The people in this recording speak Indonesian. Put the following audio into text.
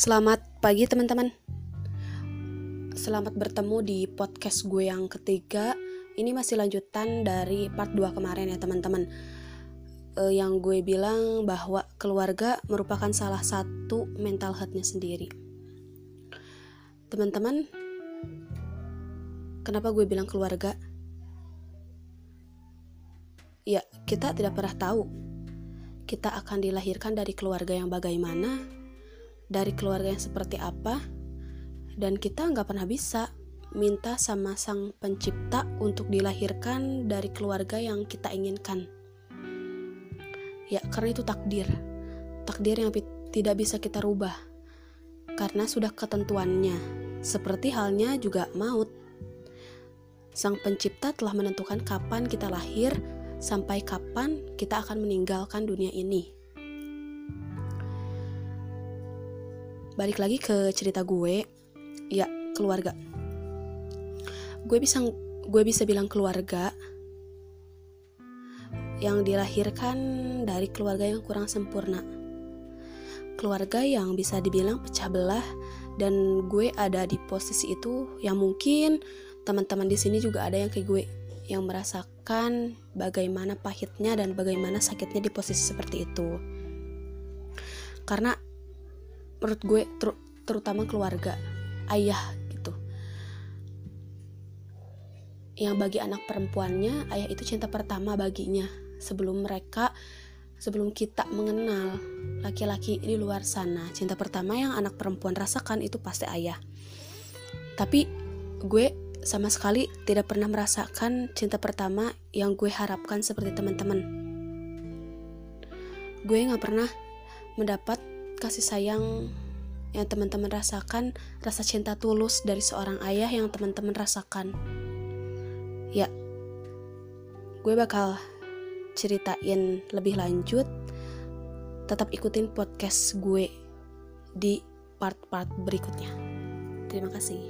Selamat pagi teman-teman. Selamat bertemu di podcast gue yang ketiga. Ini masih lanjutan dari part 2 kemarin ya teman-teman. Uh, Yang gue bilang bahwa keluarga merupakan salah satu mental health-nya sendiri. Teman-teman Kenapa gue bilang keluarga? Ya, kita tidak pernah tahu. Kita akan dilahirkan dari keluarga yang bagaimana, dari keluarga yang seperti apa, dan kita nggak pernah bisa minta sama sang pencipta untuk dilahirkan dari keluarga yang kita inginkan. Ya, karena itu takdir. Takdir yang tidak bisa kita rubah. Karena sudah ketentuannya. Seperti halnya juga maut. Sang pencipta telah menentukan kapan kita lahir, sampai kapan kita akan meninggalkan dunia ini. Balik lagi ke cerita gue, ya keluarga. Gue bisa gue bisa bilang keluarga yang dilahirkan dari keluarga yang kurang sempurna. Keluarga yang bisa dibilang pecah belah dan gue ada di posisi itu yang mungkin teman-teman di sini juga ada yang kayak gue yang merasakan bagaimana pahitnya dan bagaimana sakitnya di posisi seperti itu. Karena menurut gue ter terutama keluarga, ayah gitu. Yang bagi anak perempuannya, ayah itu cinta pertama baginya sebelum mereka sebelum kita mengenal laki-laki di luar sana. Cinta pertama yang anak perempuan rasakan itu pasti ayah. Tapi gue sama sekali tidak pernah merasakan cinta pertama yang gue harapkan seperti teman-teman. Gue gak pernah mendapat kasih sayang yang teman-teman rasakan, rasa cinta tulus dari seorang ayah yang teman-teman rasakan. Ya, gue bakal ceritain lebih lanjut. Tetap ikutin podcast gue di part-part berikutnya. Terima kasih.